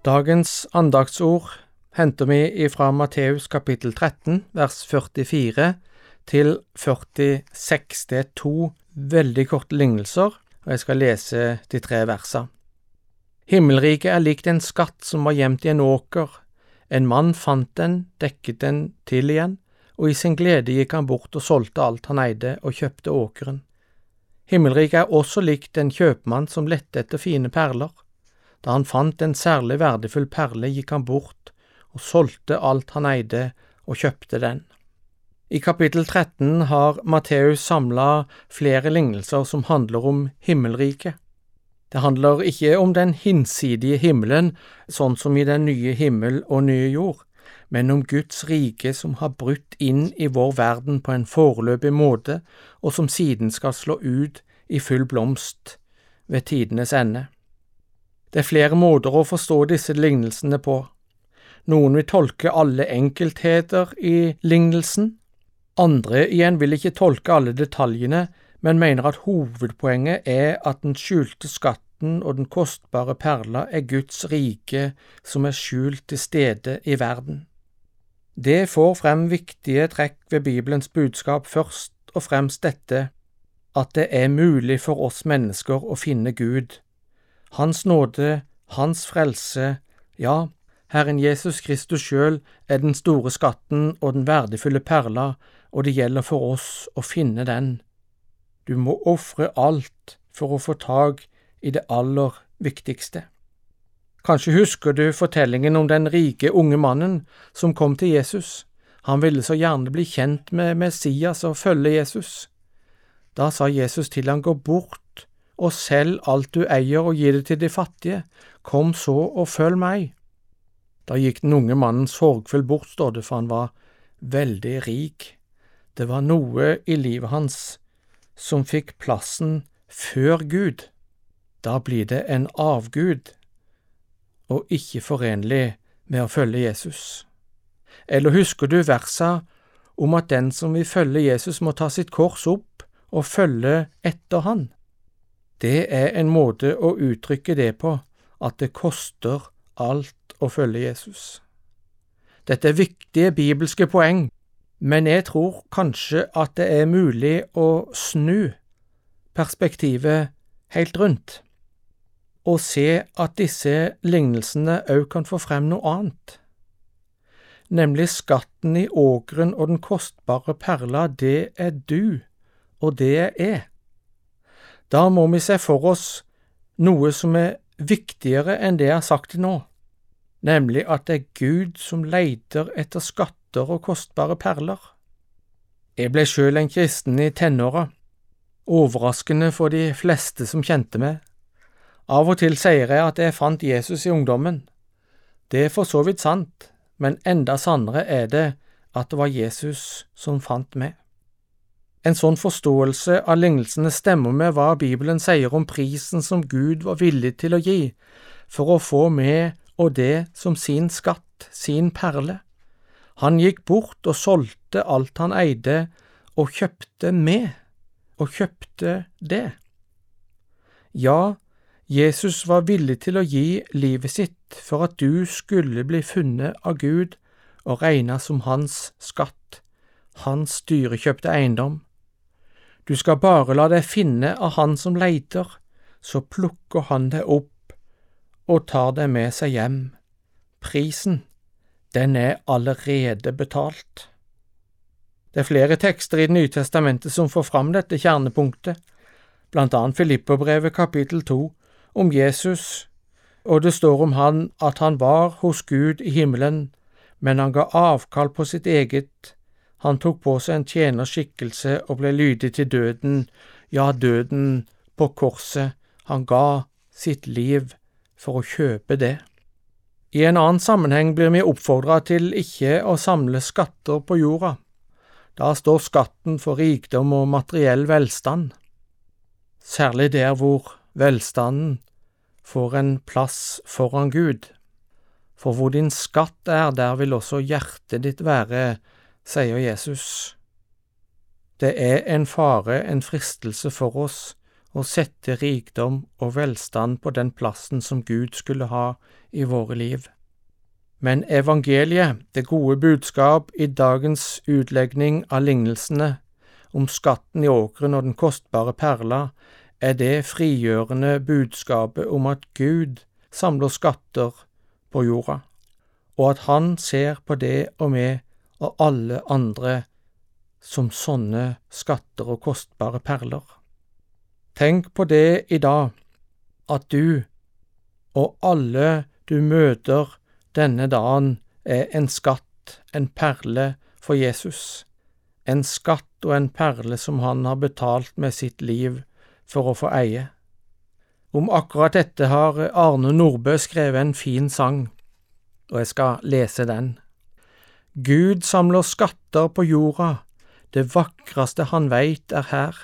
Dagens andagsord henter vi ifra Matteus kapittel 13, vers 44 til 46. Det er to veldig korte lignelser, og jeg skal lese de tre versa. Himmelriket er likt en skatt som var gjemt i en åker. En mann fant den, dekket den til igjen, og i sin glede gikk han bort og solgte alt han eide, og kjøpte åkeren. Himmelriket er også likt en kjøpmann som lette etter fine perler. Da han fant en særlig verdifull perle, gikk han bort og solgte alt han eide, og kjøpte den. I kapittel 13 har Matteus samla flere lignelser som handler om himmelriket. Det handler ikke om den hinsidige himmelen, sånn som i den nye himmel og nye jord, men om Guds rike som har brutt inn i vår verden på en foreløpig måte, og som siden skal slå ut i full blomst ved tidenes ende. Det er flere måter å forstå disse lignelsene på. Noen vil tolke alle enkeltheter i lignelsen, andre igjen vil ikke tolke alle detaljene, men mener at hovedpoenget er at den skjulte skatten og den kostbare perla er Guds rike som er skjult til stede i verden. Det får frem viktige trekk ved Bibelens budskap, først og fremst dette at det er mulig for oss mennesker å finne Gud hans nåde, Hans frelse, ja, Herren Jesus Kristus sjøl er den store skatten og den verdifulle perla, og det gjelder for oss å finne den. Du må ofre alt for å få tak i det aller viktigste. Kanskje husker du fortellingen om den rike unge mannen som kom til Jesus. Han ville så gjerne bli kjent med Messias og følge Jesus. Da sa Jesus til han gå bort og selg alt du eier og gi det til de fattige, kom så og følg meg. Da gikk den unge mannen sorgfull bort, står det, for han var veldig rik. Det var noe i livet hans som fikk plassen før Gud. Da blir det en avgud, og ikke forenlig med å følge Jesus. Eller husker du versa om at den som vil følge Jesus, må ta sitt kors opp og følge etter han? Det er en måte å uttrykke det på, at det koster alt å følge Jesus. Dette er viktige bibelske poeng, men jeg tror kanskje at det er mulig å snu perspektivet helt rundt, og se at disse lignelsene òg kan få frem noe annet. Nemlig skatten i ågren og den kostbare perla, det er du, og det er jeg. Da må vi se for oss noe som er viktigere enn det jeg har sagt til nå, nemlig at det er Gud som leiter etter skatter og kostbare perler. Jeg ble sjøl en kristen i tenåra, overraskende for de fleste som kjente meg. Av og til sier jeg at jeg fant Jesus i ungdommen. Det er for så vidt sant, men enda sannere er det at det var Jesus som fant meg. En sånn forståelse av lignelsene stemmer med hva Bibelen sier om prisen som Gud var villig til å gi for å få med og det som sin skatt, sin perle. Han gikk bort og solgte alt han eide, og kjøpte med, og kjøpte det. Ja, Jesus var villig til å gi livet sitt for at du skulle bli funnet av Gud og regna som hans skatt, hans dyrekjøpte eiendom. Du skal bare la deg finne av Han som leiter, så plukker Han deg opp og tar deg med seg hjem. Prisen, den er allerede betalt. Det er flere tekster i Det nye testamentet som får fram dette kjernepunktet, blant annet Filippobrevet kapittel to om Jesus, og det står om han at han var hos Gud i himmelen, men han ga avkall på sitt eget han tok på seg en tjenerskikkelse og ble lydig til døden, ja, døden på korset. Han ga sitt liv for å kjøpe det. I en annen sammenheng blir vi oppfordra til ikke å samle skatter på jorda. Da står skatten for rikdom og materiell velstand, særlig der hvor velstanden får en plass foran Gud. For hvor din skatt er, der vil også hjertet ditt være, sier Jesus. Det er en fare, en fristelse for oss, å sette rikdom og velstand på den plassen som Gud skulle ha i våre liv. Men evangeliet, det gode budskap i dagens utlegning av lignelsene om skatten i åkeren og den kostbare perla, er det frigjørende budskapet om at Gud samler skatter på jorda, og at Han ser på det og meg og alle andre som sånne skatter og kostbare perler. Tenk på det i dag, at du og alle du møter denne dagen, er en skatt, en perle for Jesus, en skatt og en perle som han har betalt med sitt liv for å få eie. Om akkurat dette har Arne Nordbø skrevet en fin sang, og jeg skal lese den. Gud samler skatter på jorda, det vakreste han veit er her.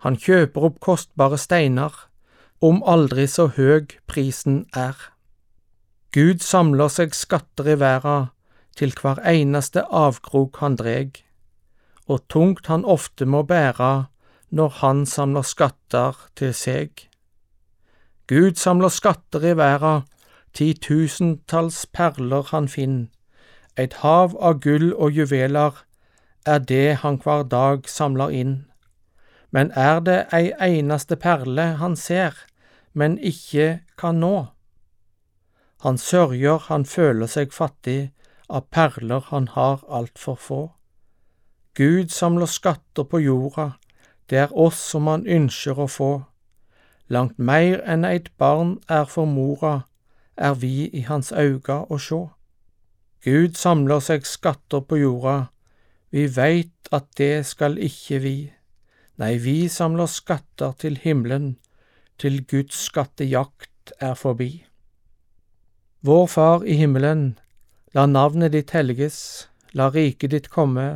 Han kjøper opp kostbare steiner, om aldri så høg prisen er. Gud samler seg skatter i verda, til hver eneste avkrok han dreg, og tungt han ofte må bæra når han samler skatter til seg. Gud samler skatter i verda, titusentalls perler han finn, et hav av gull og juveler er det han hver dag samler inn. Men er det ei eneste perle han ser, men ikke kan nå? Han sørger, han føler seg fattig, av perler han har altfor få. Gud samler skatter på jorda, det er oss som han ønsker å få. Langt meir enn eit barn er for mora, er vi i hans auga å sjå. Gud samler seg skatter på jorda, vi veit at det skal ikke vi. Nei, vi samler skatter til himmelen, til Guds skattejakt er forbi. Vår Far i himmelen, la navnet ditt helges, la riket ditt komme,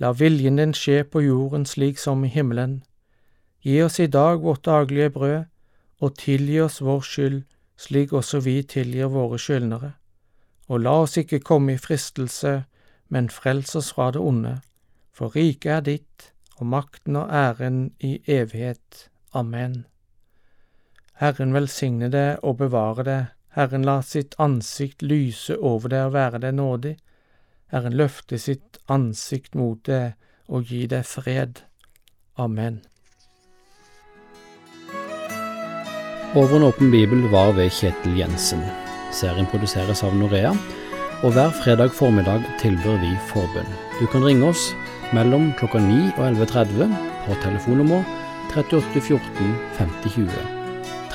la viljen din skje på jorden slik som i himmelen. Gi oss i dag vårt daglige brød, og tilgi oss vår skyld, slik også vi tilgir våre skyldnere og la oss ikke komme i fristelse, men frels oss fra det onde, for riket er ditt, og makten og æren i evighet. Amen. Herren velsigne deg og bevare deg, Herren la sitt ansikt lyse over deg og være deg nådig, Herren løfte sitt ansikt mot deg og gi deg fred. Amen. Over en åpen bibel var ved Kjetil Jensen. Serien produseres av Norea, og hver fredag formiddag tilbyr vi forbønn. Du kan ringe oss mellom klokka 9 og 11.30 på telefonnummer 38 14 50 20.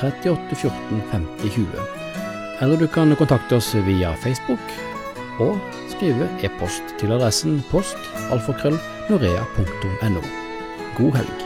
38 14 50 20. Eller du kan kontakte oss via Facebook og skrive e-post til adressen post alfakrøll norea.no. God helg.